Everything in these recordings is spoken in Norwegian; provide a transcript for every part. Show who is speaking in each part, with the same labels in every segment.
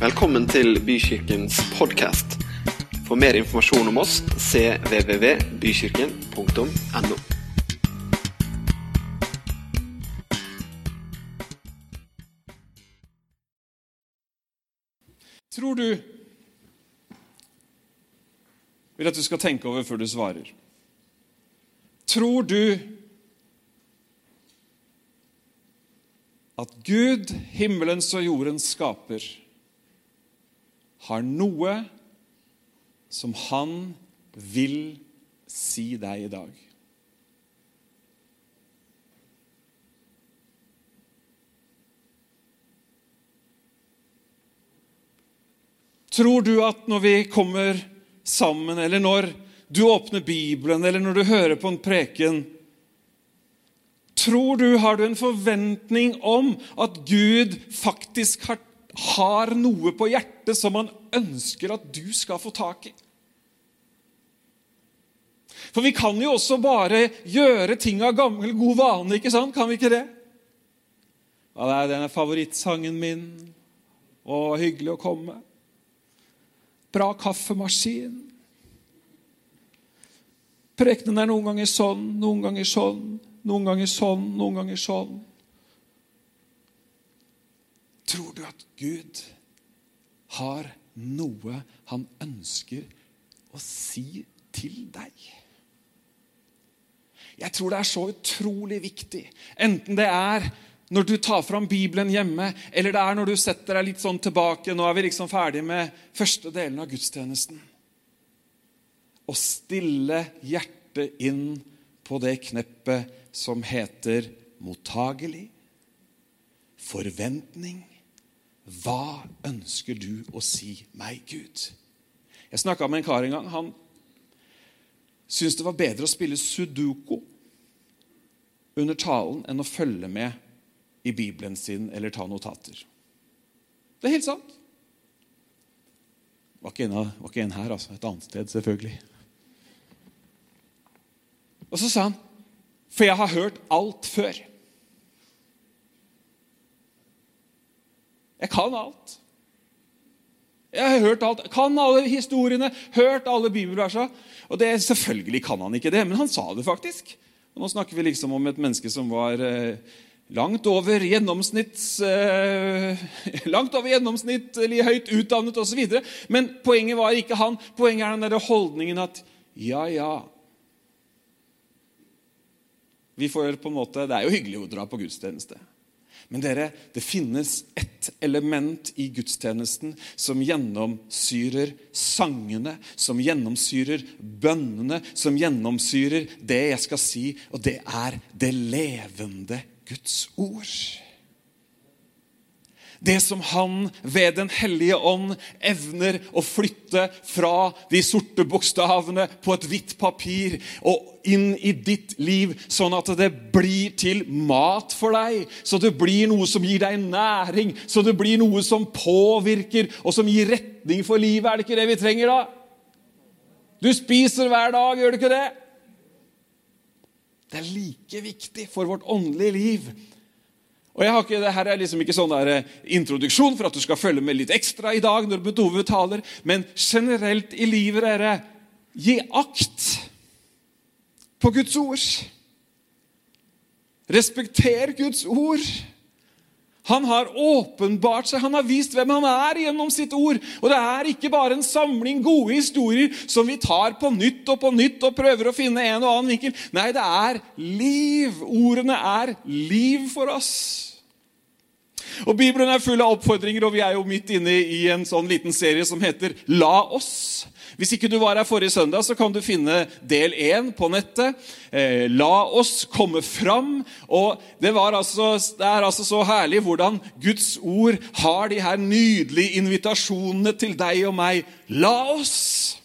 Speaker 1: Velkommen til Bykirkens podkast. For mer informasjon om oss cvvvbykirken.no.
Speaker 2: Tror du vil at du skal tenke over før du svarer. Tror du at Gud, himmelens og jordens skaper, har noe som han vil si deg i dag? Tror du at når vi kommer sammen, eller når du åpner Bibelen, eller når du hører på en preken Tror du, Har du en forventning om at Gud faktisk har, har noe på hjertet som han ønsker at du skal få tak i? For vi kan jo også bare gjøre ting av gammel, god vane, ikke sant? Kan vi ikke det? Ja, det er denne favorittsangen min. Å, hyggelig å komme. Bra kaffemaskin. Prekenen er noen ganger sånn, noen ganger sånn, noen ganger sånn, noen ganger sånn. Tror du at Gud har noe han ønsker å si til deg? Jeg tror det er så utrolig viktig, enten det er når du tar fram Bibelen hjemme, eller det er når du setter deg litt sånn tilbake Nå er vi liksom ferdig med første delen av gudstjenesten. Å stille hjertet inn på det kneppet som heter mottagelig, forventning. Hva ønsker du å si meg, Gud? Jeg snakka med en kar en gang. Han syntes det var bedre å spille sudoku under talen enn å følge med i Bibelen sin eller ta notater. Det er helt sant. Var ikke en, av, var ikke en her, altså. Et annet sted, selvfølgelig. Og så sa han, for jeg har hørt alt før. Jeg kan alt. Jeg har hørt alt, kan alle historiene, hørt alle bibelversene. Og det, Selvfølgelig kan han ikke det, men han sa det faktisk. Og nå snakker vi liksom om et menneske som var eh, langt over gjennomsnitts eh, langt over gjennomsnittlig høyt utdannet osv. Men poenget var ikke han. Poenget er den der holdningen at ja, ja Vi får på en måte, Det er jo hyggelig å dra på gudstjeneste. Men dere, det finnes ett element i gudstjenesten som gjennomsyrer sangene, som gjennomsyrer bønnene, som gjennomsyrer det jeg skal si, og det er det levende Guds ord. Det som han ved Den hellige ånd evner å flytte fra de sorte bokstavene på et hvitt papir og inn i ditt liv, sånn at det blir til mat for deg. Så det blir noe som gir deg næring, så det blir noe som påvirker og som gir retning for livet. Er det ikke det vi trenger, da? Du spiser hver dag, gjør du ikke det? Det er like viktig for vårt åndelige liv og jeg har ikke, det er liksom ikke sånn der eh, introduksjon for at du skal følge med litt ekstra i dag, når Bedove taler, men generelt i livet, dere, gi akt på Guds ord. Respekter Guds ord. Han har åpenbart seg, han har vist hvem han er gjennom sitt ord. Og det er ikke bare en samling gode historier som vi tar på nytt og på nytt og prøver å finne en og annen vinkel. Nei, det er liv. Ordene er liv for oss. Og Bibelen er full av oppfordringer, og vi er jo midt inne i en sånn liten serie som heter La oss. Hvis ikke du var her forrige søndag, så kan du finne del én på nettet. Eh, la oss komme fram. Og det, altså, det, er altså så herlig hvordan Guds ord har de her nydelige invitasjonene til deg og meg. La oss!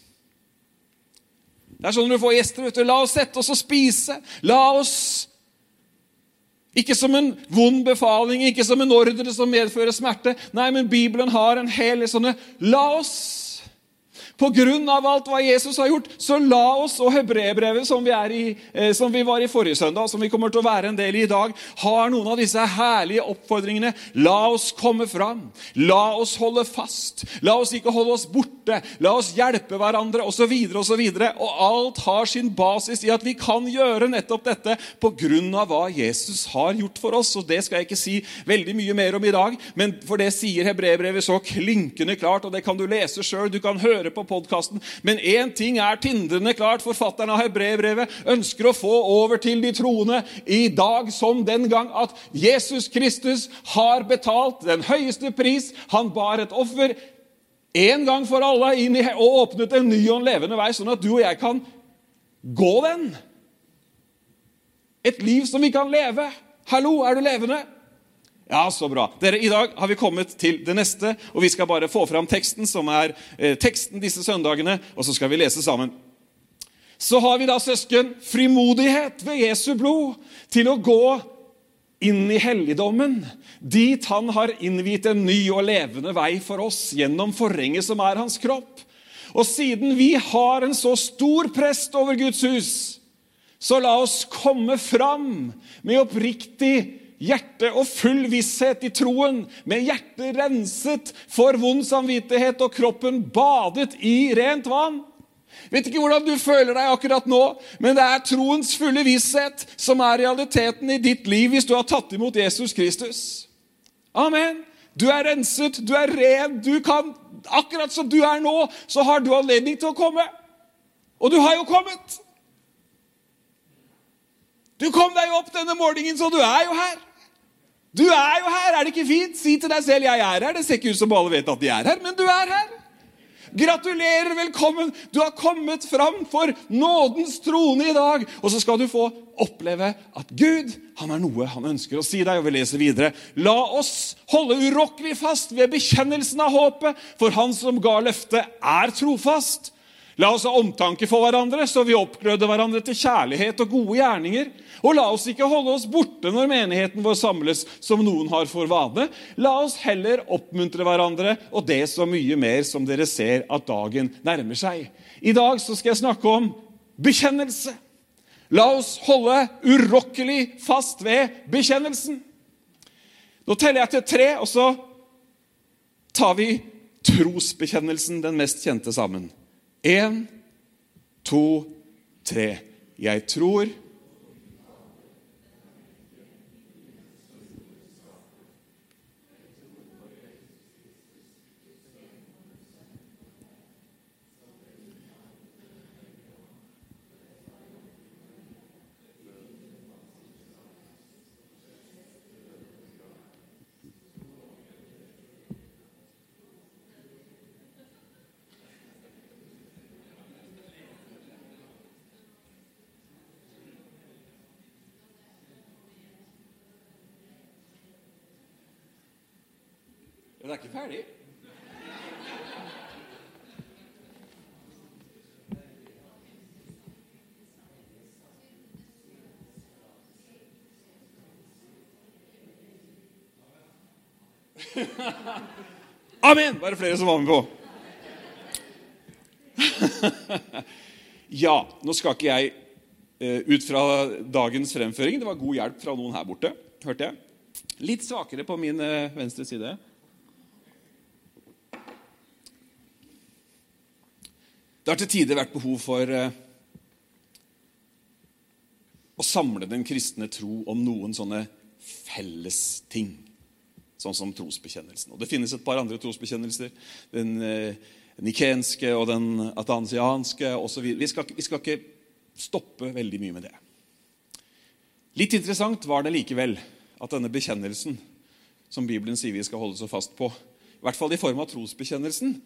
Speaker 2: Det er sånn når du får gjester. vet du. La oss sette oss og spise. La oss ikke som en vond befaling, ikke som en ordre som medfører smerte. Nei, men Bibelen har en hel sånne La oss! På grunn av alt hva Jesus har gjort, så la oss, og hebreerbrevet som, eh, som vi var i forrige søndag, som vi kommer til å være en del i i dag, har noen av disse herlige oppfordringene. La oss komme fram. La oss holde fast. La oss ikke holde oss borte. La oss hjelpe hverandre, osv. osv. Og, alt har sin basis i at vi kan gjøre nettopp dette av hva Jesus har gjort for oss. Og det skal jeg ikke si veldig mye mer om i dag, men for det sier hebreerbrevet så klinkende klart, og det kan du lese sjøl. Du kan høre på podkasten. Men én ting er tindrende klart. Forfatteren av Hebrevbrevet ønsker å få over til de troende i dag som den gang at Jesus Kristus har betalt den høyeste pris. Han bar et offer en gang for alle inn i, og åpnet en ny og en levende vei, sånn at du og jeg kan gå den. Et liv som vi kan leve. Hallo, er du levende? Ja, så bra. Dere, I dag har vi kommet til det neste, og vi skal bare få fram teksten, som er eh, teksten disse søndagene, og så skal vi lese sammen. Så har vi da, søsken, frimodighet ved Jesu blod til å gå inn i helligdommen, dit han har innviet en ny og levende vei for oss gjennom forhenget som er hans kropp. Og siden vi har en så stor prest over Guds hus, så la oss komme fram med oppriktig hjerte og full visshet i troen, med hjertet renset for vond samvittighet og kroppen badet i rent vann. Vet ikke hvordan du føler deg akkurat nå, men det er troens fulle visshet som er realiteten i ditt liv hvis du har tatt imot Jesus Kristus. Amen. Du er renset, du er ren, du kan Akkurat som du er nå, så har du anledning til å komme. Og du har jo kommet. Du kom deg opp denne morgenen, så du er jo her. Du er jo her! Er det ikke fint? Si til deg selv 'jeg er her'. Det ser ikke ut som alle vet at de er her, men du er her. Gratulerer, velkommen! Du har kommet fram for nådens trone i dag. Og så skal du få oppleve at Gud han er noe han ønsker å si deg. og vi leser videre. La oss holde urokkelig fast ved bekjennelsen av håpet, for han som ga løftet, er trofast. La oss ha omtanke for hverandre, så vi oppgløder hverandre til kjærlighet og gode gjerninger. Og la oss ikke holde oss borte når menigheten vår samles, som noen har for vane. La oss heller oppmuntre hverandre, og det så mye mer som dere ser at dagen nærmer seg. I dag så skal jeg snakke om bekjennelse. La oss holde urokkelig fast ved bekjennelsen. Nå teller jeg til tre, og så tar vi trosbekjennelsen, den mest kjente, sammen. Én, to, tre. Jeg tror Den er ikke ferdig. Amen! Var det flere som var med på? ja, nå skal ikke jeg eh, ut fra dagens fremføring. Det var god hjelp fra noen her borte, hørte jeg. Litt svakere på min eh, venstre side. Det har til tider vært behov for eh, å samle den kristne tro om noen sånne felles ting, sånn som trosbekjennelsen. Og Det finnes et par andre trosbekjennelser. Den eh, nikenske og den atansianske osv. Vi, skal, vi skal ikke stoppe veldig mye med det. Litt interessant var det likevel at denne bekjennelsen, som Bibelen sier vi skal holde så fast på, i hvert fall i form av trosbekjennelsen,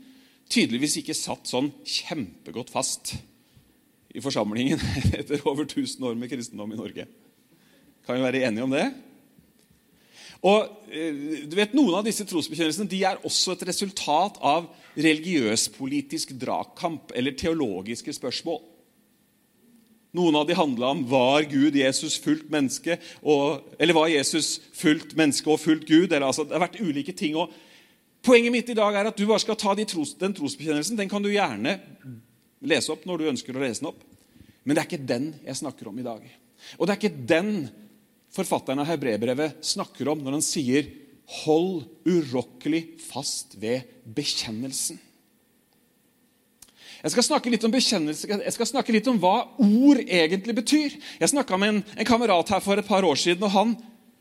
Speaker 2: tydeligvis ikke satt sånn kjempegodt fast i forsamlingen etter over 1000 år med kristendom i Norge. Kan vi være enige om det? Og eh, du vet, Noen av disse trosbekjennelsene de er også et resultat av religiøs-politisk dragkamp eller teologiske spørsmål. Noen av de handla om var Gud Jesus fullt menneske, og, eller var Jesus fullt menneske og fullt Gud. Eller, altså, det har vært ulike ting. og Poenget mitt i dag er at du bare skal ta de tros, den trosbekjennelsen. Den kan du gjerne lese opp når du ønsker å lese den opp. Men det er ikke den jeg snakker om i dag. Og det er ikke den forfatteren av Hebrebrevet snakker om når han sier 'hold urokkelig fast ved bekjennelsen'. Jeg skal snakke litt om bekjennelse, jeg skal snakke litt om hva ord egentlig betyr. Jeg snakka med en, en, kamerat her for et par år siden, og han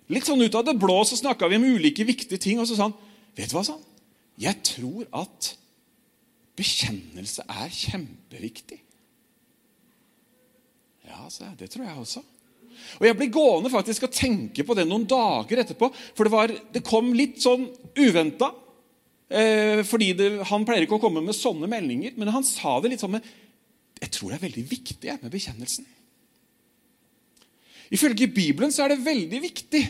Speaker 2: litt sånn ut av det blå så snakka vi om ulike viktige ting. Og så sa han vet du hva, sa han? Jeg tror at bekjennelse er kjempeviktig. Ja, jeg. Det tror jeg også. Og Jeg ble gående faktisk og tenke på det noen dager etterpå. For det, var, det kom litt sånn uventa. Eh, fordi Han pleier ikke å komme med sånne meldinger, men han sa det litt sånn med Jeg tror det er veldig viktig med bekjennelsen. Ifølge Bibelen så er det veldig viktig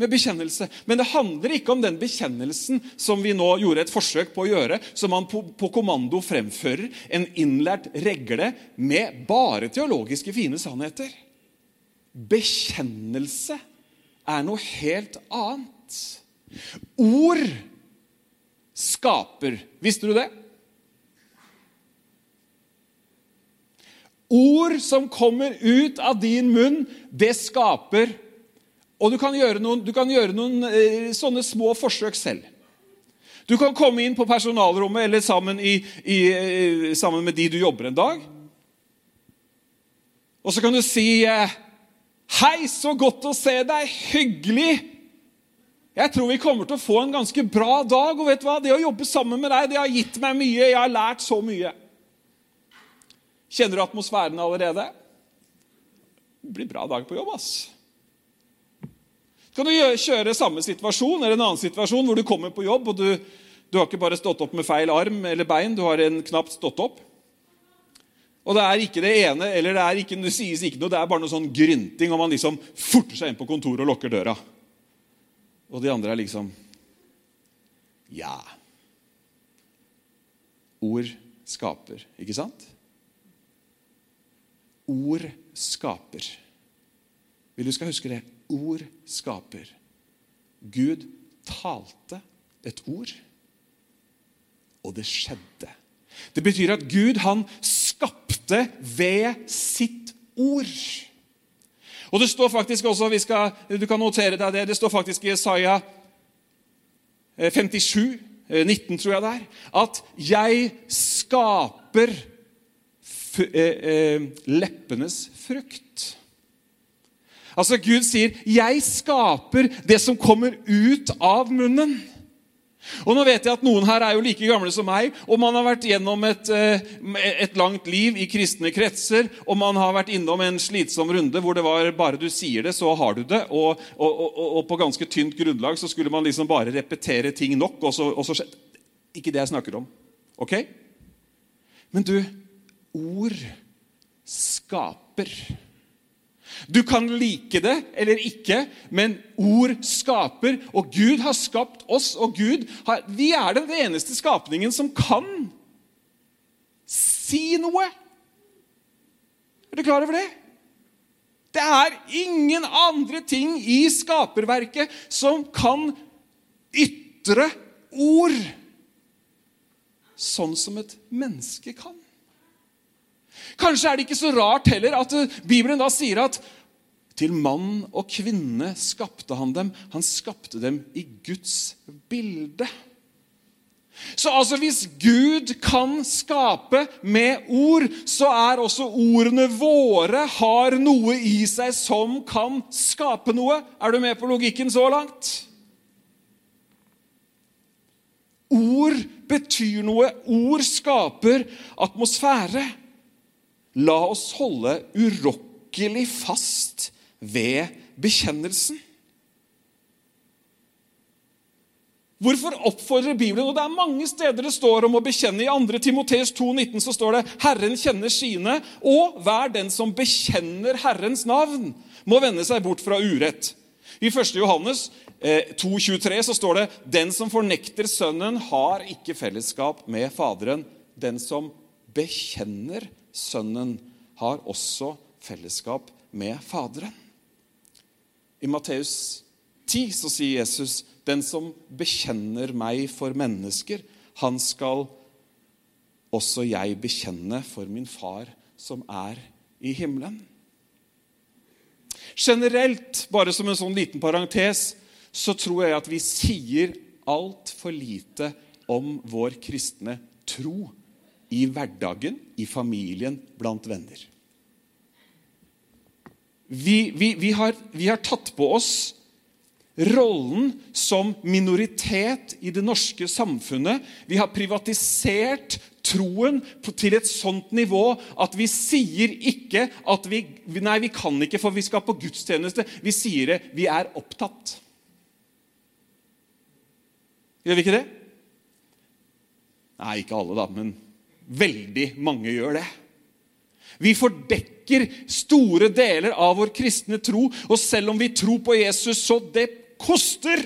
Speaker 2: med bekjennelse. Men det handler ikke om den bekjennelsen som vi nå gjorde et forsøk på å gjøre, som man på, på kommando fremfører en innlært regle med bare teologiske fine sannheter. Bekjennelse er noe helt annet. Ord skaper. Visste du det? Ord som kommer ut av din munn, det skaper og du kan gjøre noen, kan gjøre noen eh, sånne små forsøk selv. Du kan komme inn på personalrommet eller sammen, i, i, eh, sammen, med de du jobber en dag. Og så kan du si eh, 'Hei, så godt å se deg. Hyggelig.' Jeg tror vi kommer til å få en ganske bra dag. Og vet du hva? Det å jobbe sammen med deg det har gitt meg mye. Jeg har lært så mye. Kjenner du atmosfæren allerede? Det blir bra dag på jobb, ass. Kan du kjøre samme situasjon eller en annen situasjon hvor du kommer på jobb, og du, du har ikke bare stått opp med feil arm eller bein, du har en knapt stått opp. Og det er ikke det ene, eller det, ikke, det sies ikke noe, det er bare noe sånn grynting, og man liksom forter seg inn på kontoret og lukker døra. Og de andre er liksom Ja. Ord skaper, ikke sant? Ord skaper. Vil du skal huske det? Ord skaper. Gud talte et ord, og det skjedde. Det betyr at Gud han skapte ved sitt ord. Og det står faktisk også, skal, Du kan notere deg det. Det står faktisk i Isaiah 57, eh, 19, eh, tror jeg det er, at 'jeg skaper eh, leppenes frukt'. Altså Gud sier, 'Jeg skaper det som kommer ut av munnen'. Og nå vet jeg at Noen her er jo like gamle som meg, og man har vært gjennom et, eh, et, langt liv i kristne kretser, og man har vært innom en slitsom runde hvor det var bare du sier det, så har du det. Og, og, og, og på ganske tynt grunnlag så skulle man liksom bare repetere ting nok. og så, så Ikke det jeg snakker om. Ok? Men du, ord skaper. Du kan like det eller ikke, men ord skaper. Og Gud har skapt oss, og Gud har, vi er den eneste skapningen som kan si noe. Er du klar over det? Det er ingen andre ting i skaperverket som kan ytre ord sånn som et menneske kan. Kanskje er det ikke så rart heller at eh, Bibelen da sier at til mann og kvinne skapte han dem. Han skapte dem i Guds bilde. Så altså hvis Gud kan skape med ord, så er også ordene våre har noe i seg som kan skape noe. Er du med på logikken så langt? Ord betyr noe. Ord skaper atmosfære. La oss holde urokkelig fast ved bekjennelsen. Hvorfor oppfordrer Bibelen? Og Det er mange steder det står om å bekjenne. I 2. Timoteus 2,19 så står det 'Herren kjenner sine', og 'hver den som bekjenner Herrens navn, må vende seg bort fra urett'. I 1. Johannes eh, 2,23 så står det 'Den som fornekter Sønnen, har ikke fellesskap med Faderen'. Den som bekjenner Sønnen har også fellesskap med Faderen. I Matteus 10 så sier Jesus Den som bekjenner meg for mennesker, han skal også jeg bekjenne for min far som er i himmelen. Generelt, bare som en sånn liten parentes, så tror jeg at vi sier altfor lite om vår kristne tro i hverdagen, i familien, blant venner. Vi, vi, vi, har, vi har tatt på oss rollen som minoritet i det norske samfunnet. Vi har privatisert troen til et sånt nivå at vi sier ikke at vi Nei, vi kan ikke, for vi skal på gudstjeneste. Vi sier det. Vi er opptatt. Gjør vi ikke det? Nei, ikke alle, da, men veldig mange gjør det. Vi fordekker store deler av vår kristne tro, og selv om vi tror på Jesus så det koster,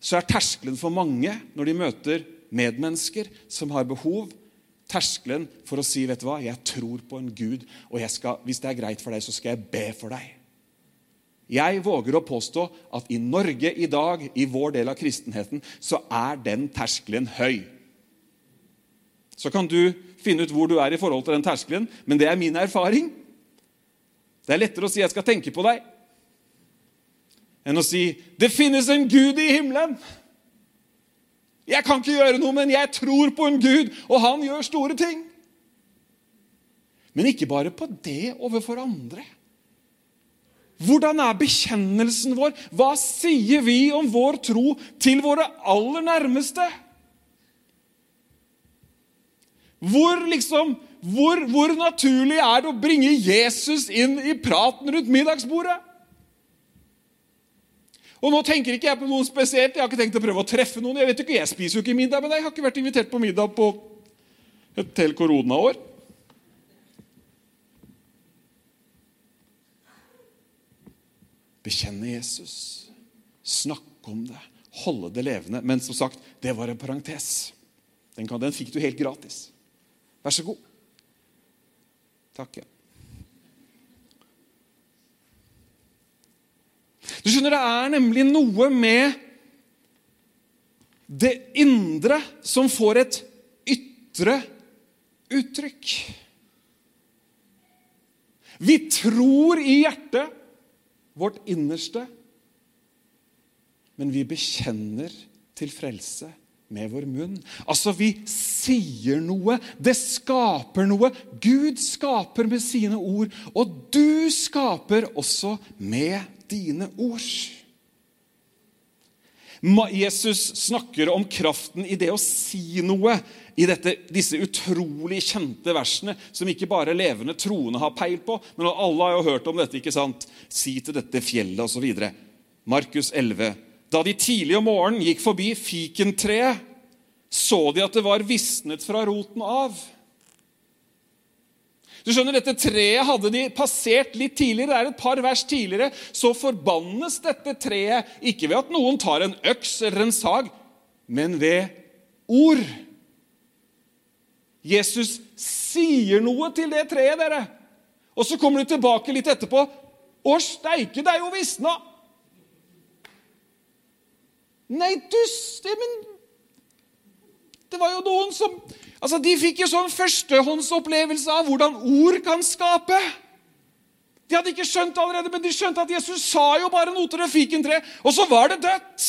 Speaker 2: så er terskelen for mange når de møter medmennesker som har behov, terskelen for å si vet du hva, 'Jeg tror på en Gud, og skal, hvis det er greit for deg, så skal jeg be for deg.' Jeg våger å påstå at i Norge i dag, i vår del av kristenheten, så er den terskelen høy. Så kan du finne ut hvor du er i forhold til den terskelen, men det er min erfaring. Det er lettere å si 'jeg skal tenke på deg', enn å si 'det finnes en Gud i himmelen'. Jeg kan ikke gjøre noe, men jeg tror på en Gud, og han gjør store ting. Men ikke bare på det overfor andre. Hvordan er bekjennelsen vår? Hva sier vi om vår tro til våre aller nærmeste? Hvor, liksom, hvor, hvor naturlig er det å bringe Jesus inn i praten rundt middagsbordet? Og nå tenker ikke jeg på noen spesielt. Jeg har ikke tenkt å prøve å treffe noen. Jeg vet ikke, jeg spiser jo ikke middag deg. Jeg har ikke vært invitert på middag på et helt koronaår. Bekjenne Jesus. Snakke om det. Holde det levende. Men som sagt, det var en parentes. Den, den fikk du helt gratis. Vær så god. Takk. Du skjønner, Det er nemlig noe med det indre som får et ytre uttrykk. Vi tror i hjertet, vårt innerste, men vi bekjenner til frelse med vår munn. Altså, vi sier noe. Det skaper noe. Gud skaper med sine ord, og du skaper også med dine ord. Jesus snakker om kraften i det å si noe i dette, disse utrolig kjente versene, som ikke bare levende troende har peil på, men alle har jo hørt om dette. ikke sant? Si til dette fjellet, osv. Markus 11. Da de tidlig om morgenen gikk forbi fikentreet, så de at det var visnet fra roten av. Du skjønner, Dette treet hadde de passert litt tidligere. Det er et par vers tidligere. Så forbannes dette treet ikke ved at noen tar en øks eller en sag, men ved ord. Jesus sier noe til det treet, dere. Og så kommer de tilbake litt etterpå. Å steike, det er jo visna! Nei, dust, men Det var jo noen som Altså, De fikk jo sånn førstehåndsopplevelse av hvordan ord kan skape. De hadde ikke skjønt allerede, men de skjønte at Jesus sa jo bare noe til det tre, og så var det dødt.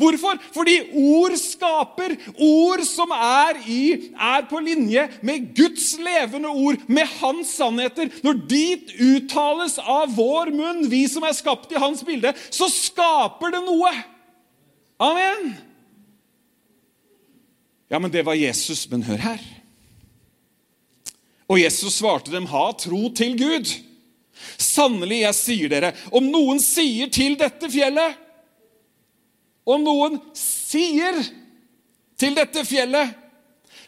Speaker 2: Hvorfor? Fordi ord skaper. Ord som er, i, er på linje med Guds levende ord, med hans sannheter. Når de uttales av vår munn, vi som er skapt i hans bilde, så skaper det noe. Amen. Ja, men det var Jesus. Men hør her. Og Jesus svarte dem, ha tro til Gud. Sannelig, jeg sier dere, om noen sier til dette fjellet Om noen sier til dette fjellet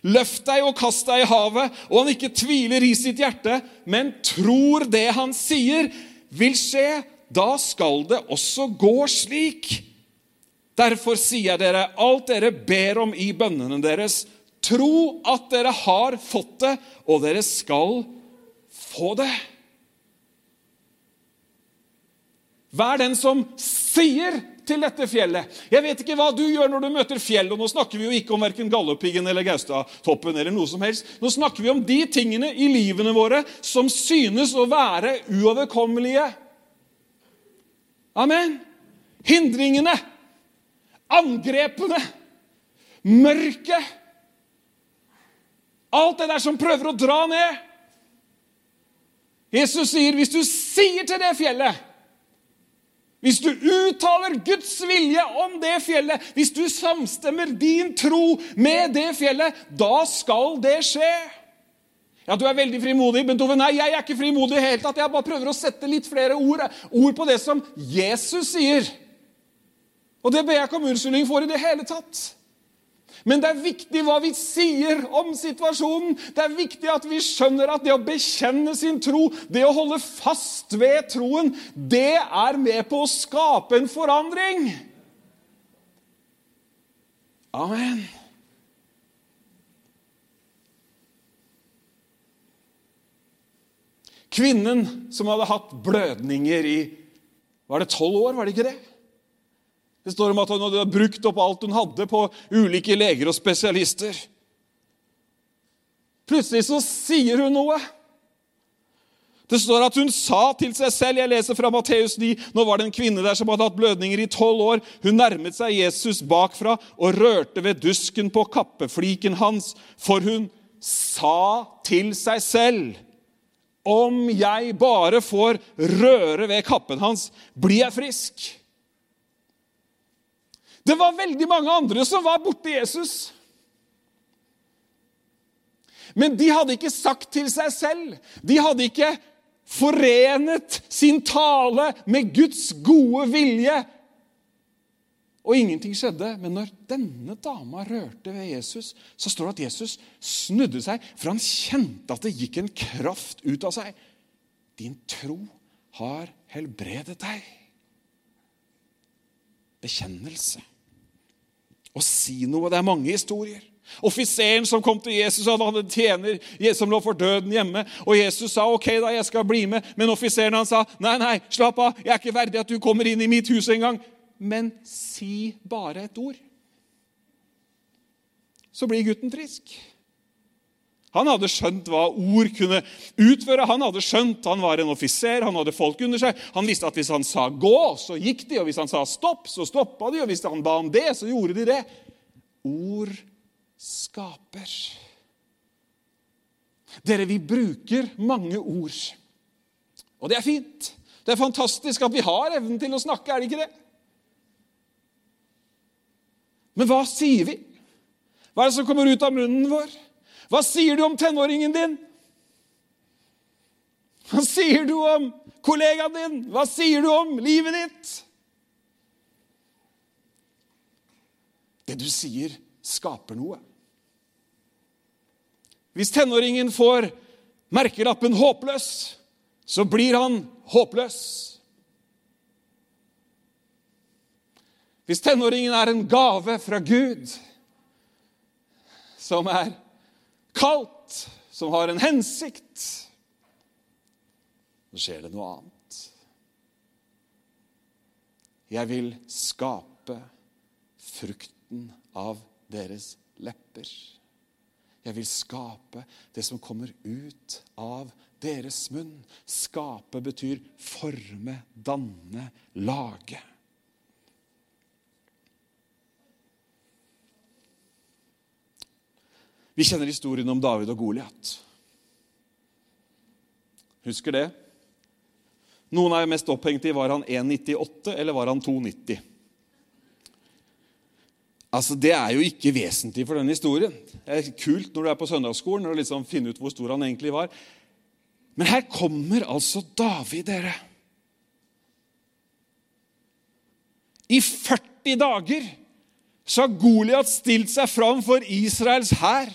Speaker 2: Løft deg og kast deg i havet, og han ikke tviler i sitt hjerte, men tror det han sier, vil skje, da skal det også gå slik. Derfor sier jeg dere, alt dere ber om i bønnene deres, tro at dere har fått det, og dere skal få det. Vær den som sier til dette fjellet. Jeg vet ikke hva du gjør når du møter fjell, og nå snakker vi jo ikke om verken Galdhøpiggen eller Gaustatoppen eller noe som helst. Nå snakker vi om de tingene i livene våre som synes å være uoverkommelige. Amen. Hindringene, angrepene, mørket. Alt det der som prøver å dra ned. Jesus sier, hvis du sier til det fjellet hvis du uttaler Guds vilje om det fjellet, hvis du samstemmer din tro med det fjellet, da skal det skje. Ja, Du er veldig frimodig, men Tove, nei, jeg er ikke frimodig i det hele tatt. Jeg bare prøver å sette litt flere ord, ord på det som Jesus sier. Og det ber jeg ikke om unnskyldning for i det hele tatt. Men det er viktig hva vi sier om situasjonen. Det er viktig at vi skjønner at det å bekjenne sin tro, det å holde fast ved troen, det er med på å skape en forandring. Amen. Kvinnen som hadde hatt blødninger i Var det tolv år? var det ikke det? Det står om at hun hadde brukt opp alt hun hadde på ulike leger og spesialister. Plutselig så sier hun noe. Det står at hun sa til seg selv Jeg leser fra Matteus 9. Nå var det en kvinne der som hadde hatt blødninger i tolv år. Hun nærmet seg Jesus bakfra og rørte ved dusken på kappefliken hans, for hun sa til seg selv Om jeg bare får røre ved kappen hans, blir jeg frisk. Det var veldig mange andre som var borti Jesus. Men de hadde ikke sagt til seg selv, de hadde ikke forenet sin tale med Guds gode vilje. Og ingenting skjedde. Men når denne dama rørte ved Jesus, så står det at Jesus snudde seg, for han kjente at det gikk en kraft ut av seg. Din tro har helbredet deg. Bekjennelse og si noe. Det er mange historier. Offiseren som kom til Jesus, han hadde en tjener som lå for døden hjemme. og Jesus sa ok da, jeg skal bli med, men offiseren han sa nei, nei, slapp av, jeg er ikke verdig at du kommer inn i mitt hus engang. Men si bare et ord. Så blir gutten frisk. Han hadde skjønt hva ord kunne utføre. Han hadde skjønt han var en offiser, han hadde folk under seg. Han visste at hvis han sa 'gå', så gikk de, og hvis han sa 'stopp', så stoppa de, og hvis han ba om det, så gjorde de det. Ord skaper. Dere, vi bruker mange ord. Og det er fint. Det er fantastisk at vi har evnen til å snakke, er det ikke det? Men hva sier vi? Hva er det som kommer ut av munnen vår? Hva sier du om tenåringen din? Hva sier du om kollegaen din? Hva sier du om livet ditt? Det du sier, skaper noe. Hvis tenåringen får merkelappen 'håpløs', så blir han håpløs. Hvis tenåringen er en gave fra Gud, som er kaldt, som har en hensikt, så skjer det noe annet. Jeg vil skape frukten av deres lepper. Jeg vil skape det som kommer ut av deres munn. Skape betyr forme, danne, lage. Vi kjenner historien om David og Goliat. Husker det? Noen er mest opphengt i var han 1,98 eller var han 2,90. Altså, Det er jo ikke vesentlig for denne historien. Det er kult når du er på søndagsskolen og liksom finner ut hvor stor han egentlig var. Men her kommer altså David, dere. I 40 dager så har Goliat stilt seg fram for Israels hær.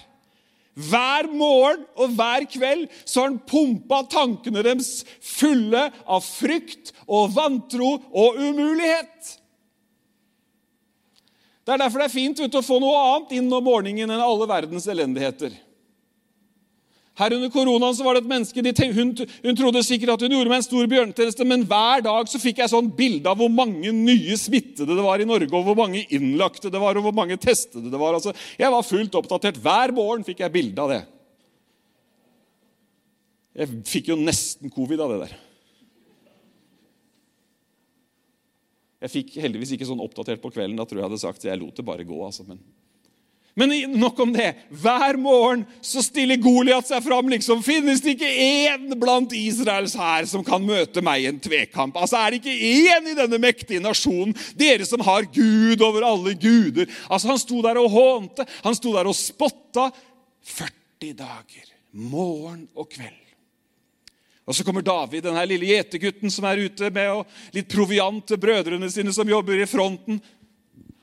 Speaker 2: Hver morgen og hver kveld så har han pumpa tankene deres fulle av frykt og vantro og umulighet. Det er derfor det er fint vet, å få noe annet inn om morgenen enn alle verdens elendigheter. Her under koronaen så var det et menneske, de tenkte, hun, hun, trodde sikkert at hun gjorde meg en stor bjørnetjeneste, men hver dag så fikk jeg sånn bilde av hvor mange nye smittede det var i Norge, og hvor mange innlagte det var, og hvor mange testede det var. Altså, jeg var fullt oppdatert. Hver morgen fikk jeg bilde av det. Jeg fikk jo nesten covid av det der. Jeg fikk heldigvis ikke sånn oppdatert på kvelden. Da tror jeg hadde sagt så jeg lot det bare gå. altså, men... Men nok om det. Hver morgen så stiller Goliat seg fram. liksom, Finnes det ikke én blant Israels hær som kan møte meg i en tvekamp? Altså, Er det ikke én i denne mektige nasjonen, dere som har Gud over alle guder? Altså, Han sto der og hånte, han sto der og spotta. 40 dager, morgen og kveld. Og Så kommer David, denne lille gjetergutten som er ute med litt proviant til brødrene sine som jobber i fronten.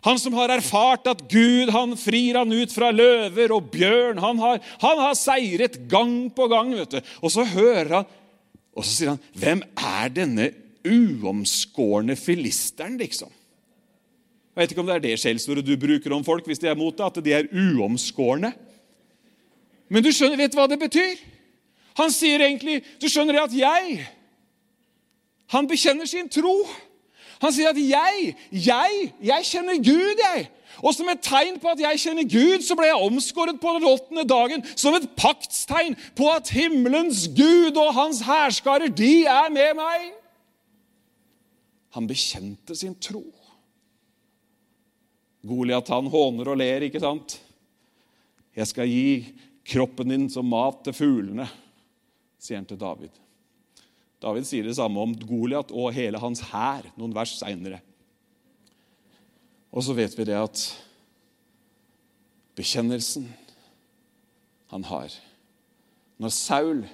Speaker 2: Han som har erfart at Gud han frir han ut fra løver og bjørn. Han har, han har seiret gang på gang. vet du. Og så hører han, og så sier han, 'Hvem er denne uomskårne filisteren?' liksom. Jeg vet ikke om det er det skjellsordet du bruker om folk hvis de er mot deg, at de er uomskårne. Men du skjønner, vet du hva det betyr? Han sier egentlig Du skjønner at jeg Han bekjenner sin tro. Han sier at jeg, jeg, jeg kjenner Gud, jeg. Og som et tegn på at jeg kjenner Gud, så ble jeg omskåret på den åttende dagen. Som et paktstegn på at himmelens Gud og hans hærskarer, de er med meg. Han bekjente sin tro. Goliat han håner og ler, ikke sant? Jeg skal gi kroppen din som mat til fuglene sier han til David. David sier det samme om Goliat og hele hans hær noen vers seinere. Og så vet vi det at bekjennelsen han har Når Saul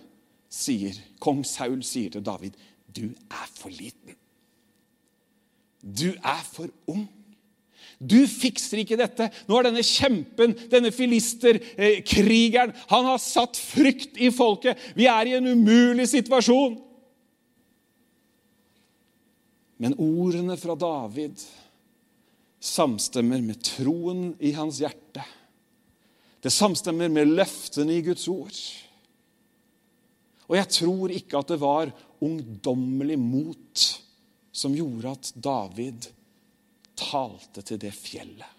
Speaker 2: sier, kong Saul sier til David, 'Du er for liten. Du er for ung.' Du fikser ikke dette. Nå har denne kjempen, denne filisterkrigeren, eh, han har satt frykt i folket. Vi er i en umulig situasjon. Men ordene fra David samstemmer med troen i hans hjerte. Det samstemmer med løftene i Guds ord. Og jeg tror ikke at det var ungdommelig mot som gjorde at David talte til det fjellet.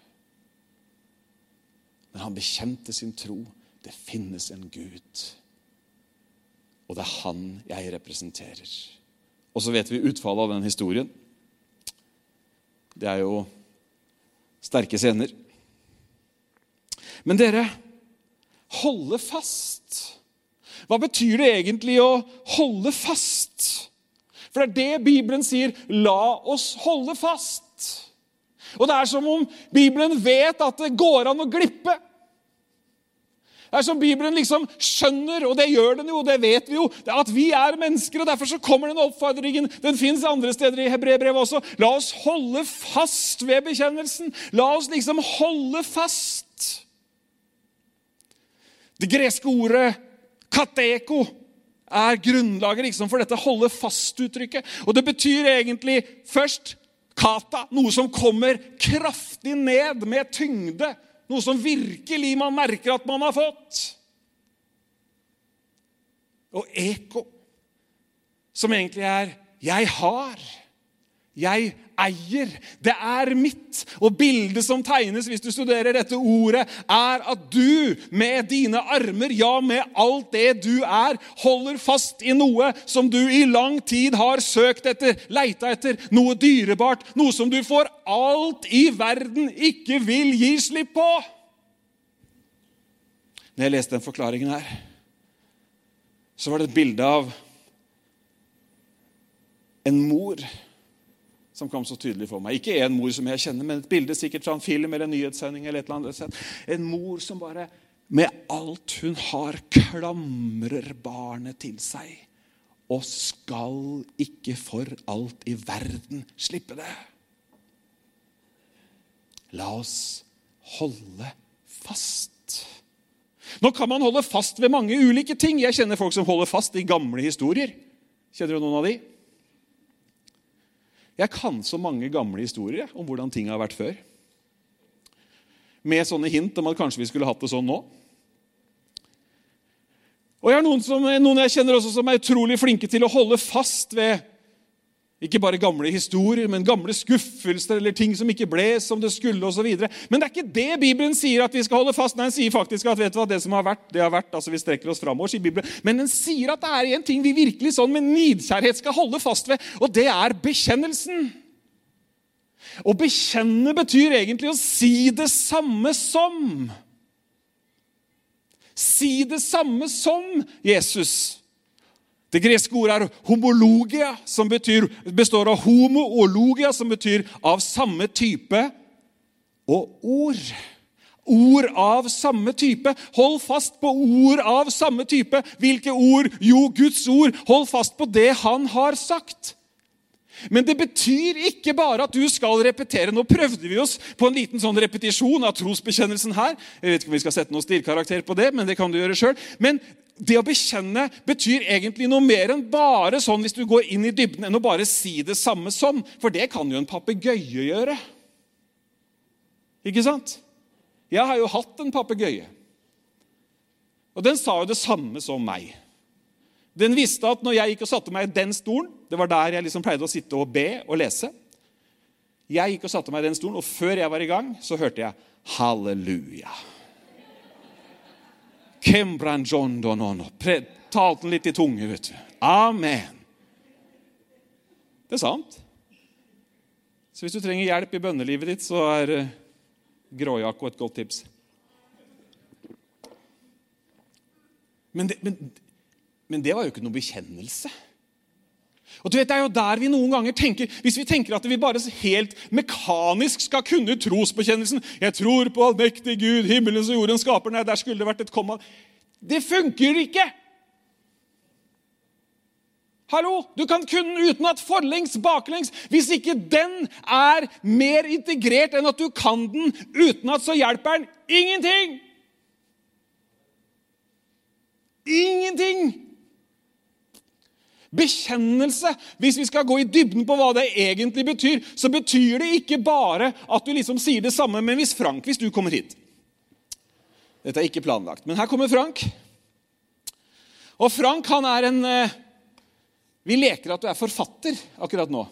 Speaker 2: Men han bekjente sin tro. Det finnes en Gud. Og det er han jeg representerer. Og så vet vi utfallet av den historien. Det er jo sterke scener. Men dere, holde fast. Hva betyr det egentlig å holde fast? For det er det Bibelen sier. La oss holde fast. Og det er som om Bibelen vet at det går an å glippe. Det er som Bibelen liksom skjønner, og det gjør den jo, det vet vi jo, at vi er mennesker. og Derfor så kommer den oppfordringen. Den fins andre steder i hebreerbrevet også. La oss holde fast ved bekjennelsen. La oss liksom holde fast. Det greske ordet kateko er grunnlaget liksom for dette holde fast-uttrykket. Og Det betyr egentlig først kata, noe som kommer kraftig ned med tyngde. Noe som virkelig man merker at man har fått. Og eko, som egentlig er 'jeg har'. Jeg eier. Det er mitt. Og bildet som tegnes hvis du studerer dette ordet, er at du med dine armer, ja, med alt det du er, holder fast i noe som du i lang tid har søkt etter, leita etter, noe dyrebart, noe som du for alt i verden ikke vil gi slipp på. Når jeg leste den forklaringen her, så var det et bilde av en mor som kom så tydelig for meg. Ikke en mor som jeg kjenner, men et bilde sikkert fra en film eller en nyhetssending. eller et eller annet. En mor som bare med alt hun har, klamrer barnet til seg. Og skal ikke for alt i verden slippe det. La oss holde fast. Nå kan man holde fast ved mange ulike ting. Jeg kjenner folk som holder fast i gamle historier. Kjenner du noen av de? Jeg kan så mange gamle historier om hvordan ting har vært før. Med sånne hint om at kanskje vi skulle hatt det sånn nå. Og jeg har noen, som, noen jeg kjenner også som er utrolig flinke til å holde fast ved ikke bare gamle historier, men gamle skuffelser eller ting som ikke ble som det skulle. Og så videre. men det er ikke det Bibelen sier at vi skal holde fast. Nei, Den sier faktisk at vet du hva, det som har vært, det har vært. altså Vi strekker oss framover, sier Bibelen. Men den sier at det er en ting vi virkelig sånn med nidkjærhet skal holde fast ved, og det er bekjennelsen. Å bekjenne betyr egentlig å si det samme som. Si det samme som Jesus. Det greske ordet er homologia, som betyr, består av homo og logia, som betyr av samme type, og ord. Ord av samme type. Hold fast på ord av samme type. Hvilke ord? Jo, Guds ord. Hold fast på det han har sagt. Men det betyr ikke bare at du skal repetere. Nå prøvde vi oss på en liten sånn repetisjon av trosbekjennelsen her. Jeg vet ikke om vi skal sette noen stilkarakter på det, men det kan du gjøre selv. Men det å bekjenne betyr egentlig noe mer enn bare sånn hvis du går inn i dybden, enn å bare si det samme som. For det kan jo en papegøye gjøre. Ikke sant? Jeg har jo hatt en papegøye. Og den sa jo det samme som meg. Den visste at når jeg gikk og satte meg i den stolen Det var der jeg liksom pleide å sitte og be og lese. Jeg gikk og satte meg i den stolen, og før jeg var i gang, så hørte jeg halleluja. Talte litt i tunge, vet du. Amen. Det er sant. Så hvis du trenger hjelp i bønnelivet ditt, så er uh, Gråjakko et godt tips. Men det, men men det var jo ikke noe bekjennelse. Og du vet, Det er jo der vi noen ganger tenker Hvis vi tenker at vi bare helt mekanisk skal kunne trosbekjennelsen 'Jeg tror på allmektig Gud, himmelens og jordens skaper' Nei, der skulle det vært et komma. Det funker ikke! Hallo, Du kan kunne utenat forlengs, baklengs. Hvis ikke den er mer integrert enn at du kan den utenat, så hjelper den ingenting! Ingenting! Bekjennelse, hvis vi skal gå i dybden på hva det egentlig betyr, så betyr det ikke bare at du liksom sier det samme, men hvis Frank, hvis du kommer hit Dette er ikke planlagt, men her kommer Frank. Og Frank han er en eh, Vi leker at du er forfatter akkurat nå.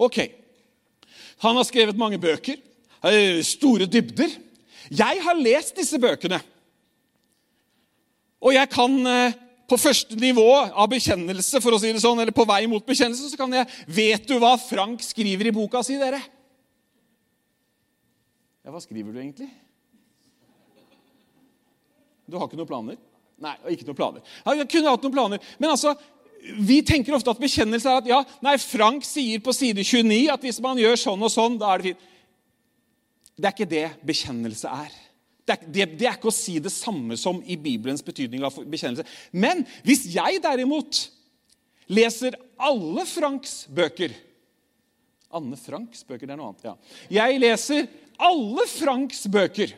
Speaker 2: Ok. Han har skrevet mange bøker. Eh, store dybder. Jeg har lest disse bøkene. Og jeg kan eh, på første nivå av bekjennelse, for å si det sånn, eller på vei mot bekjennelse, så kan jeg Vet du hva Frank skriver i boka si, dere? Ja, hva skriver du egentlig? Du har ikke noen planer? Nei, ikke noen planer. Jeg kunne hatt noen planer. Men altså, vi tenker ofte at bekjennelse er at ja, nei, Frank sier på side 29 at hvis man gjør sånn og sånn, da er det fint. Det er ikke det bekjennelse er. Det er, det, det er, ikke å si det samme som i Bibelens betydning av bekjennelse. Men hvis jeg derimot leser alle Franks bøker Anne Franks bøker, det er noe annet. ja. Jeg leser alle Franks bøker.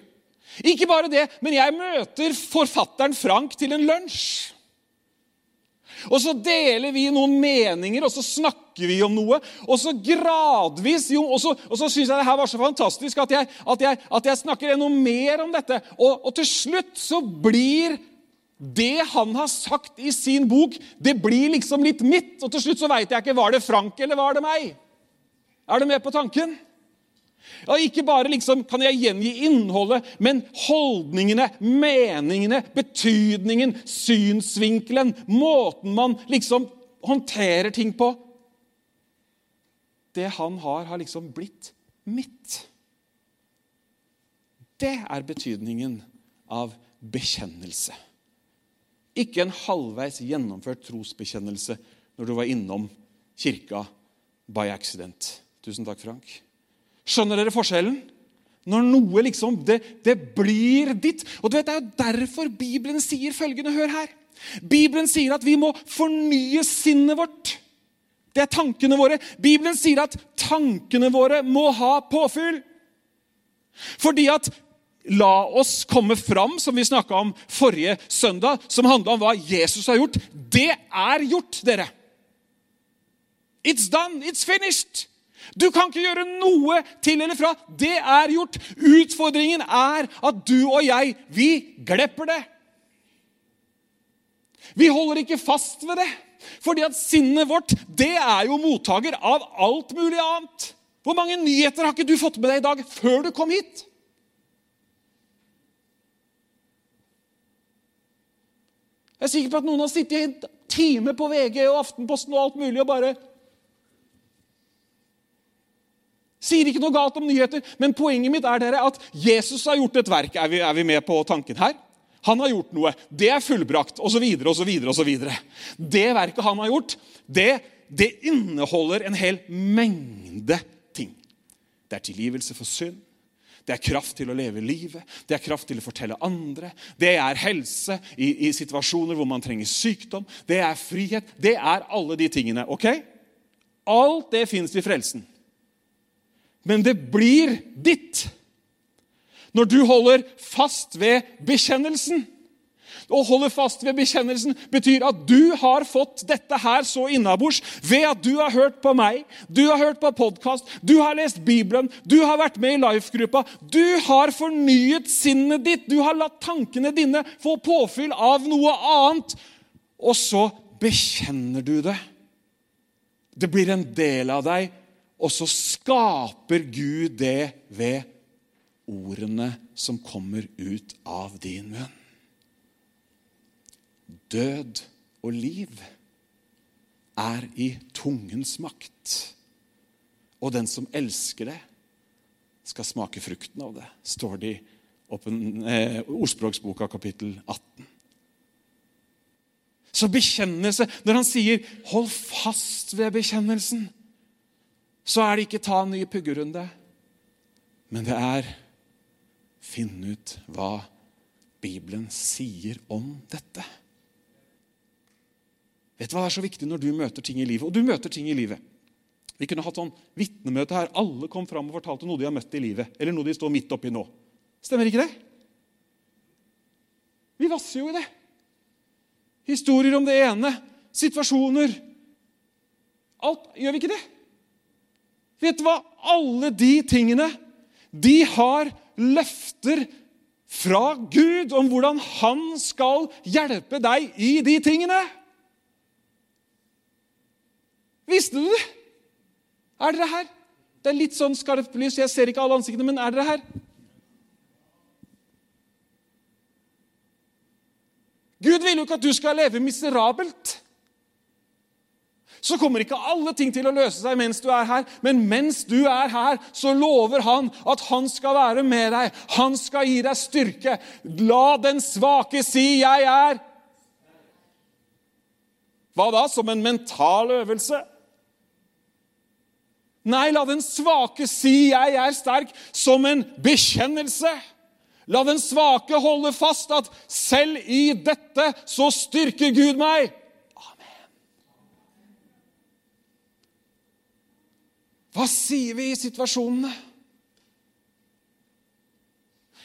Speaker 2: Ikke bare det, men jeg møter forfatteren Frank til en lunsj. Og så deler vi noen meninger, og så snakker vi om noe. Og så gradvis jo, Og så, så syns jeg det her var så fantastisk at jeg, at jeg, at jeg snakker enda mer om dette. Og, og til slutt så blir det han har sagt i sin bok, det blir liksom litt mitt. Og til slutt så veit jeg ikke var det Frank eller var det meg. Er du med på tanken? Ja, Ikke bare liksom kan jeg gjengi innholdet, men holdningene, meningene, betydningen, synsvinkelen, måten man liksom håndterer ting på. Det han har, har liksom blitt mitt. Det er betydningen av bekjennelse. Ikke en halvveis gjennomført trosbekjennelse når du var innom kirka by accident. Tusen takk, Frank. Skjønner dere forskjellen? Når noe liksom Det, det blir ditt. Og du vet, Det er jo derfor Bibelen sier følgende. Hør her. Bibelen sier at vi må fornye sinnet vårt. Det er tankene våre. Bibelen sier at tankene våre må ha påfyll. Fordi at La oss komme fram, som vi snakka om forrige søndag, som handla om hva Jesus har gjort. Det er gjort, dere. It's done. It's finished. Du kan ikke gjøre noe til eller fra. Det er gjort. Utfordringen er at du og jeg, vi glepper det. Vi holder ikke fast ved det. Fordi at sinnet vårt det er jo mottaker av alt mulig annet. Hvor mange nyheter har ikke du fått med deg i dag før du kom hit? Jeg er sikker på at noen har sittet i en time på VG og Aftenposten og alt mulig og bare Sier ikke noe galt om nyheter, men poenget mitt er dere at Jesus har gjort et verk. Er vi, er vi med på tanken her? Han har gjort noe. Det er fullbrakt, osv., osv., osv. Det verket han har gjort, det, det inneholder en hel mengde ting. Det er tilgivelse for synd. Det er kraft til å leve livet, det er kraft til å fortelle andre. Det er helse i, i situasjoner hvor man trenger sykdom. Det er frihet. Det er alle de tingene. ok? Alt det fins i frelsen. Men det blir ditt når du holder fast ved bekjennelsen. Å holde fast ved bekjennelsen betyr at du har fått dette her så innabords ved at du har hørt på meg, du har hørt på podkast, du har lest Bibelen, du har vært med i Life-gruppa. Du har fornyet sinnet ditt, du har latt tankene dine få påfyll av noe annet. Og så bekjenner du det. Det blir en del av deg, og så skaper Gud det ved ordene som kommer ut av din munn død og liv er i tungens makt. Og den som elsker det, skal smake frukten av det, står det i eh, Ordspråksboka kapittel 18. Så bekjennelse Når han sier 'hold fast ved bekjennelsen', så er det ikke ta en ny puggerunde, men det er finne ut hva Bibelen sier om dette. Vet du hva det er så viktig når du møter ting i livet? Og du møter ting i livet. Vi kunne hatt sånn vitnemøte her. Alle kom fram og fortalte noe de har møtt i livet. Eller noe de står midt oppi nå. Stemmer ikke det? Vi vasser jo i det. Historier om det ene. Situasjoner. Alt. Gjør vi ikke det? Vet du hva? Alle de tingene, de har løfter fra Gud om hvordan han skal hjelpe deg i de tingene. Visste du det? Er dere her? Det er litt sånn skarpt lys. Jeg ser ikke alle ansiktene, men er dere her? Gud vil jo ikke at du skal leve miserabelt. Så kommer ikke alle ting til å løse seg mens du er her, men mens du er her, så lover han at han skal være med deg. Han skal gi deg styrke. La den svake si 'jeg er'. Hva da? Som en mental øvelse? Nei, la den svake si 'jeg er sterk' som en bekjennelse. La den svake holde fast at 'selv i dette så styrker Gud meg'. Amen. Hva sier vi i situasjonene?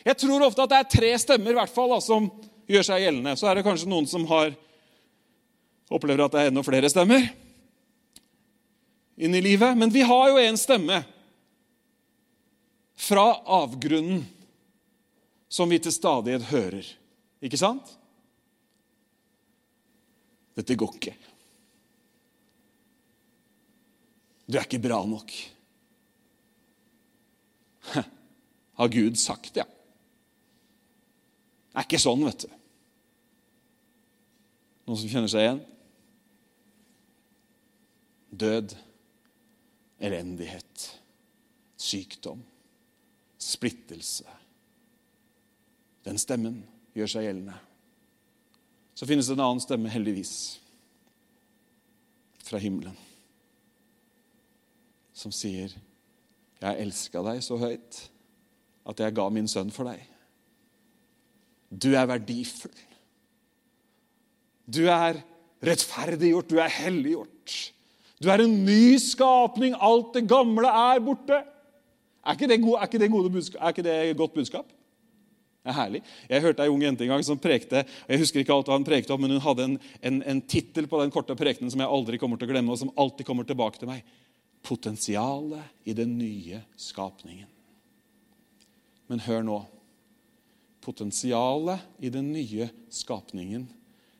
Speaker 2: Jeg tror ofte at det er tre stemmer i hvert fall, da, som gjør seg gjeldende. Så er det kanskje noen som har, opplever at det er enda flere stemmer inn i livet. Men vi har jo en stemme fra avgrunnen som vi til stadighet hører. Ikke sant? Dette går ikke. Du er ikke bra nok. Har Gud sagt det? Ja. Det er ikke sånn, vet du. Noen som kjenner seg igjen? Død elendighet, sykdom, splittelse. Den stemmen gjør seg gjeldende. Så finnes det en annen stemme, heldigvis, fra himmelen, som sier, 'Jeg elska deg så høyt at jeg ga min sønn for deg.' Du er verdifull. Du er rettferdiggjort, du er helliggjort. Du er en ny skapning. Alt det gamle er borte. Er ikke det, gode, er ikke det, budskap, er ikke det godt budskap? Det er herlig. Jeg hørte ei ung jente en gang som prekte og jeg husker ikke alt hva hun prekte om, men hun hadde en, en, en tittel på den korte prekenen som jeg aldri kommer til å glemme, og som alltid kommer tilbake til meg. Potensialet i den nye skapningen. Men hør nå. Potensialet i den nye skapningen,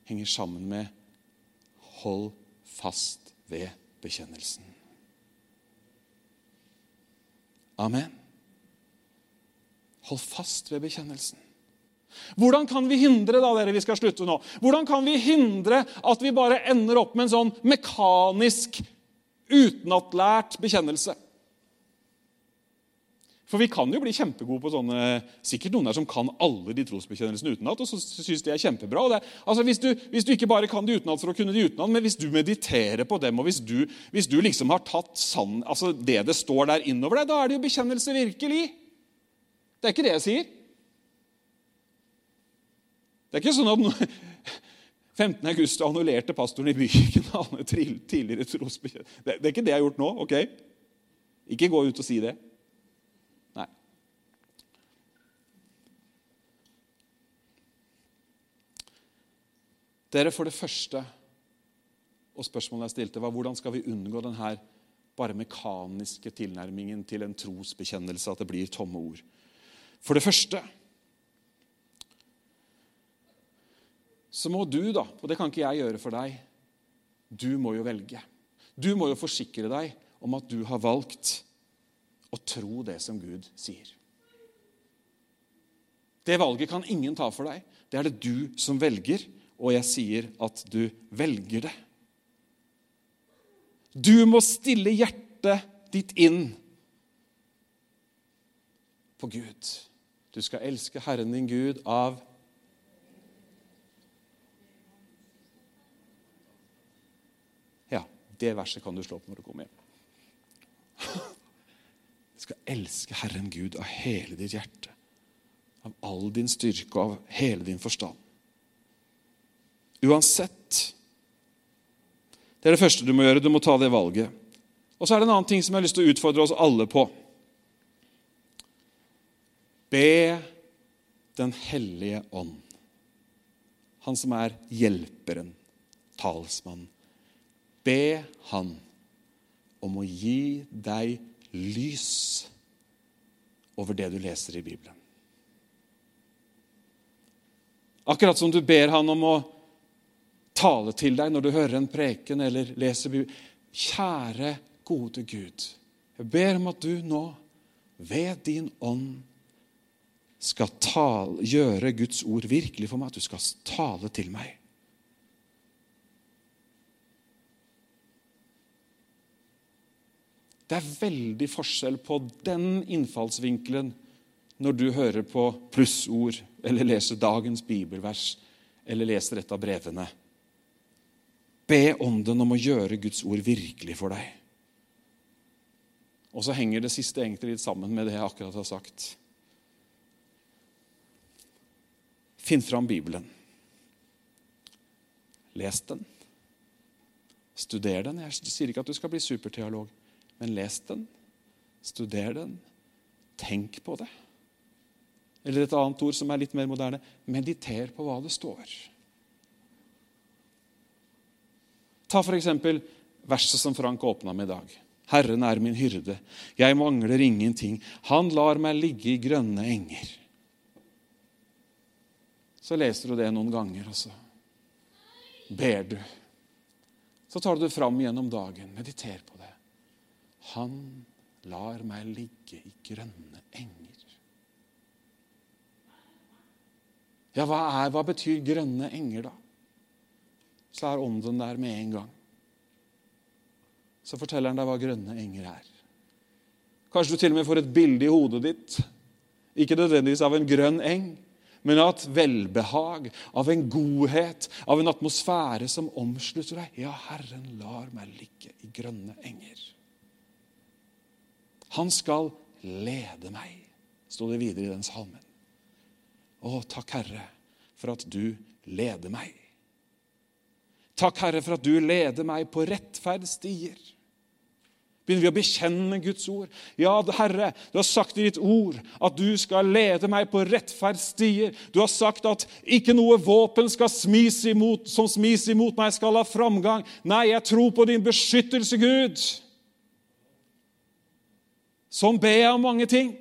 Speaker 2: henger sammen med hold fast ved bekjennelsen. Amen. Hold fast ved bekjennelsen. Hvordan kan vi hindre da, dere, vi skal slutte nå, hvordan kan vi hindre at vi bare ender opp med en sånn mekanisk, utenatlært bekjennelse? For vi kan jo bli kjempegode på sånne Sikkert noen der som kan alle de trosbekjennelsene utenat, og så synes de er kjempebra. Det, altså hvis du, hvis du, ikke bare kan de utenat for å kunne de utenat, men hvis du mediterer på dem, og hvis du, hvis du liksom har tatt sann, altså det det står der innover deg, da er det jo bekjennelse virkelig. Det er ikke det jeg sier. Det er ikke sånn at 15. august annullerte pastoren i bykirken alle tidligere trosbekjennelser. Det, det er ikke det jeg har gjort nå. ok? Ikke gå ut og si det. Nei. Dere, for det første, og spørsmålet jeg stilte, var hvordan skal vi unngå denne bare mekaniske tilnærmingen til en trosbekjennelse, at det blir tomme ord? For det første så må du, da, og det kan ikke jeg gjøre for deg, du må jo velge. Du må jo forsikre deg om at du har valgt å tro det som Gud sier. Det valget kan ingen ta for deg. Det er det du som velger, og jeg sier at du velger det. Du må stille hjertet ditt inn på Gud. Du skal elske Herren din Gud av Det verset kan du slå opp når du kommer hjem. Du skal elske Herren Gud av hele ditt hjerte, av all din styrke og av hele din forstand. Uansett. Det er det første du må gjøre. Du må ta det valget. Og så er det en annen ting som jeg har lyst til å utfordre oss alle på. Be Den hellige ånd, han som er hjelperen, talsmannen, Be Han om å gi deg lys over det du leser i Bibelen. Akkurat som du ber Han om å tale til deg når du hører en preken eller leser Bibelen. Kjære, gode Gud, jeg ber om at du nå, ved din ånd, skal tale, gjøre Guds ord virkelig for meg, at du skal tale til meg. Det er veldig forskjell på den innfallsvinkelen når du hører på plussord eller leser dagens bibelvers eller leser et av brevene. Be Ånden om å gjøre Guds ord virkelig for deg. Og så henger det siste egentlig litt sammen med det jeg akkurat har sagt. Finn fram Bibelen. Les den. Studer den. Jeg sier ikke at du skal bli superteolog. Men les den, studer den, tenk på det. Eller et annet ord som er litt mer moderne mediter på hva det står. Ta f.eks. verset som Frank åpna med i dag. Herren er min hyrde, jeg mangler ingenting. Han lar meg ligge i grønne enger. Så leser du det noen ganger, og så ber du. Så tar du det fram gjennom dagen. Mediter på. Han lar meg ligge i grønne enger. Ja, hva, er, hva betyr grønne enger, da? Så er ånden der med en gang. Så forteller han deg hva grønne enger er. Kanskje du til og med får et bilde i hodet ditt. Ikke nødvendigvis av en grønn eng, men av et velbehag, av en godhet, av en atmosfære som omslutter deg. Ja, Herren lar meg ligge i grønne enger. Han skal lede meg, sto det videre i den salmen. Å, takk, Herre, for at du leder meg. Takk, Herre, for at du leder meg på rettferdsstier. Begynner vi å bekjenne Guds ord? Ja, Herre, du har sagt i ditt ord at du skal lede meg på rettferdsstier. Du har sagt at ikke noe våpen smis imot, som smis imot meg, skal ha framgang. Nei, jeg tror på din beskyttelse, Gud. Sånn ber jeg om mange ting.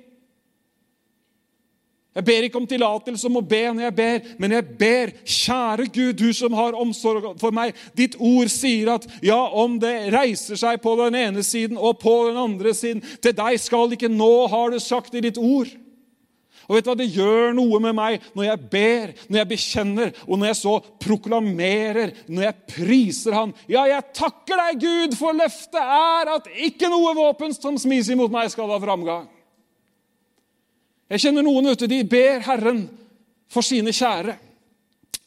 Speaker 2: Jeg ber ikke om tillatelse om å be når jeg ber, men jeg ber, kjære Gud, du som har omsorg for meg. Ditt ord sier at ja, om det reiser seg på den ene siden og på den andre siden, til deg skal ikke nå, har du sagt i ditt ord. Og vet du hva, Det gjør noe med meg når jeg ber, når jeg bekjenner, og når jeg så proklamerer, når jeg priser Han. Ja, jeg takker deg, Gud, for løftet er at ikke noe våpen som smis imot meg, skal ha framgang. Jeg kjenner noen ute, de ber Herren for sine kjære.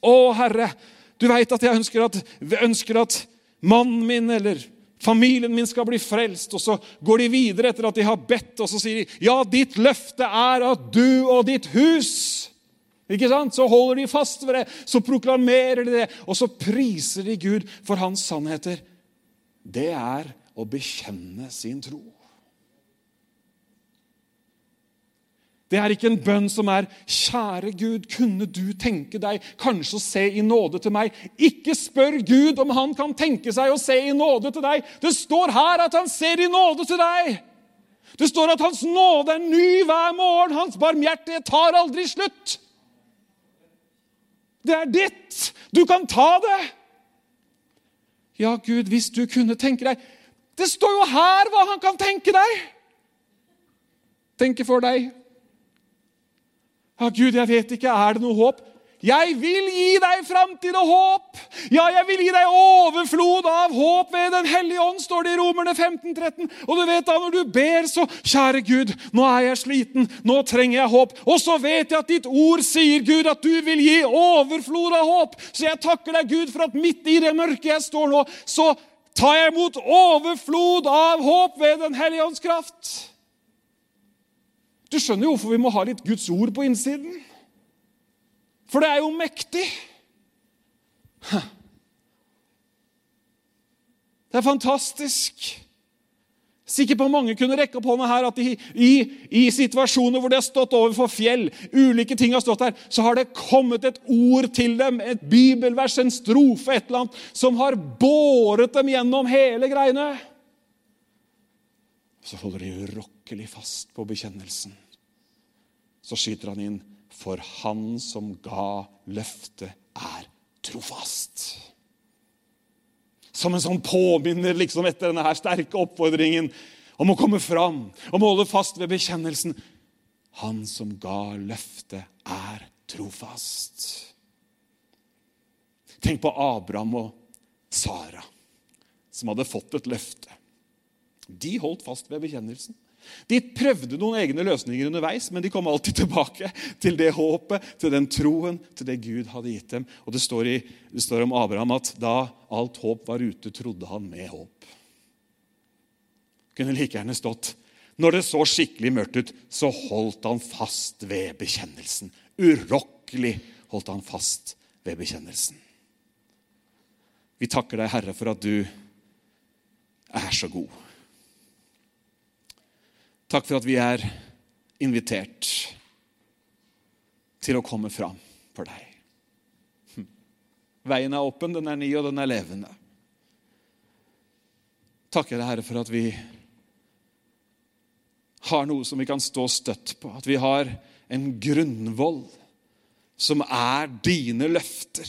Speaker 2: Å, Herre, du veit at jeg ønsker at, ønsker at mannen min eller familien min skal bli frelst. Og så går de videre etter at de har bedt, og så sier de, ja, ditt løfte er at du og ditt hus ikke sant? Så holder de fast ved det, så proklamerer de det, og så priser de Gud for hans sannheter. Det er å bekjenne sin tro. Det er ikke en bønn som er 'Kjære Gud, kunne du tenke deg kanskje å se i nåde til meg?' Ikke spør Gud om han kan tenke seg å se i nåde til deg. Det står her at han ser i nåde til deg. Det står at hans nåde er ny hver morgen. Hans barmhjertighet tar aldri slutt. Det er ditt. Du kan ta det. Ja, Gud, hvis du kunne tenke deg Det står jo her hva han kan tenke deg. Tenke for deg. Ja, Gud, jeg vet ikke. Er det noe håp? Jeg vil gi deg framtid og håp! Ja, jeg vil gi deg overflod av håp ved Den hellige ånd, står det i Romerne 15, 13. Og du vet da, når du ber, så Kjære Gud, nå er jeg sliten. Nå trenger jeg håp. Og så vet jeg at ditt ord sier, Gud, at du vil gi overflod av håp. Så jeg takker deg, Gud, for at midt i det mørket jeg står nå, så tar jeg imot overflod av håp ved Den hellige ånds kraft. Du skjønner jo hvorfor vi må ha litt Guds ord på innsiden. For det er jo mektig. Det er fantastisk. Sikkert på mange kunne rekke opp hånda her at i, i, i, situasjoner hvor de har stått overfor fjell, ulike ting har stått der, så har det kommet et ord til dem, et bibelvers, en strofe, et eller annet, som har båret dem gjennom hele greiene. Så holder de urokkelig fast på bekjennelsen. Så skyter han inn For han som ga løftet, er trofast. Som en sånn påminner liksom etter denne her sterke oppfordringen om å komme fram, om å holde fast ved bekjennelsen. Han som ga løftet, er trofast. Tenk på Abraham og Sara, som hadde fått et løfte. De holdt fast ved bekjennelsen. De prøvde noen egne løsninger underveis, men de kom alltid tilbake til det håpet, til den troen, til det Gud hadde gitt dem. Og Det står, i, det står om Abraham at da alt håp var ute, trodde han med håp. Kunne like gjerne stått når det så skikkelig mørkt ut, så holdt han fast ved bekjennelsen. Urokkelig holdt han fast ved bekjennelsen. Vi takker deg, Herre, for at du er så god. Takk for at vi er invitert til å komme fram for deg. Hm. Veien er åpen, den er ny, og den er levende. Takker deg, Herre, for at vi har noe som vi kan stå støtt på. At vi har en grunnvoll som er dine løfter.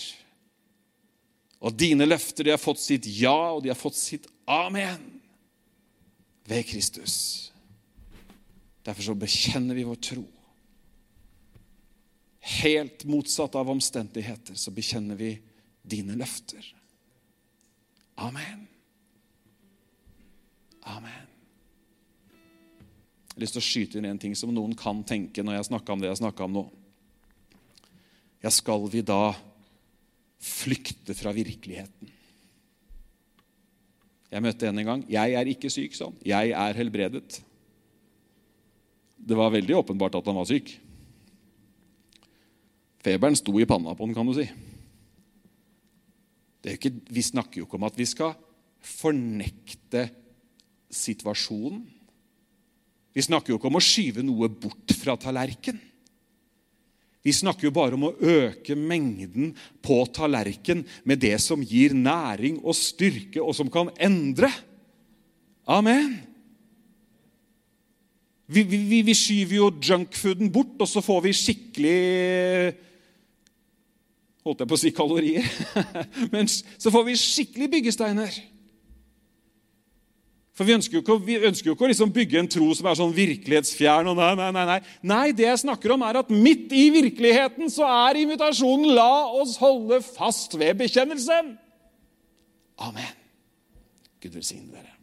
Speaker 2: Og dine løfter de har fått sitt ja, og de har fått sitt amen ved Kristus. Derfor så bekjenner vi vår tro. Helt motsatt av omstendigheter så bekjenner vi dine løfter. Amen. Amen. Jeg har lyst til å skyte inn en ting som noen kan tenke når jeg snakker om det jeg snakker om nå. Ja, skal vi da flykte fra virkeligheten? Jeg møtte en en gang. Jeg er ikke syk, sånn. Jeg er helbredet. Det var veldig åpenbart at han var syk. Feberen sto i panna på han, kan du si. Ikke, vi snakker jo ikke om at vi skal fornekte situasjonen. Vi snakker jo ikke om å skyve noe bort fra tallerken. Vi snakker jo bare om å øke mengden på tallerken med det som gir næring og styrke, og som kan endre. Amen. Vi, vi, vi skyver jo junkfooden bort, og så får vi skikkelig Holdt jeg på å si kalorier? Men så får vi skikkelig byggesteiner. For Vi ønsker jo ikke, ønsker jo ikke å liksom bygge en tro som er sånn virkelighetsfjern. og nei, nei, nei, nei. Nei, det jeg snakker om, er at midt i virkeligheten så er invitasjonen 'la oss holde fast ved bekjennelsen'. Amen. Gud velsigne dere.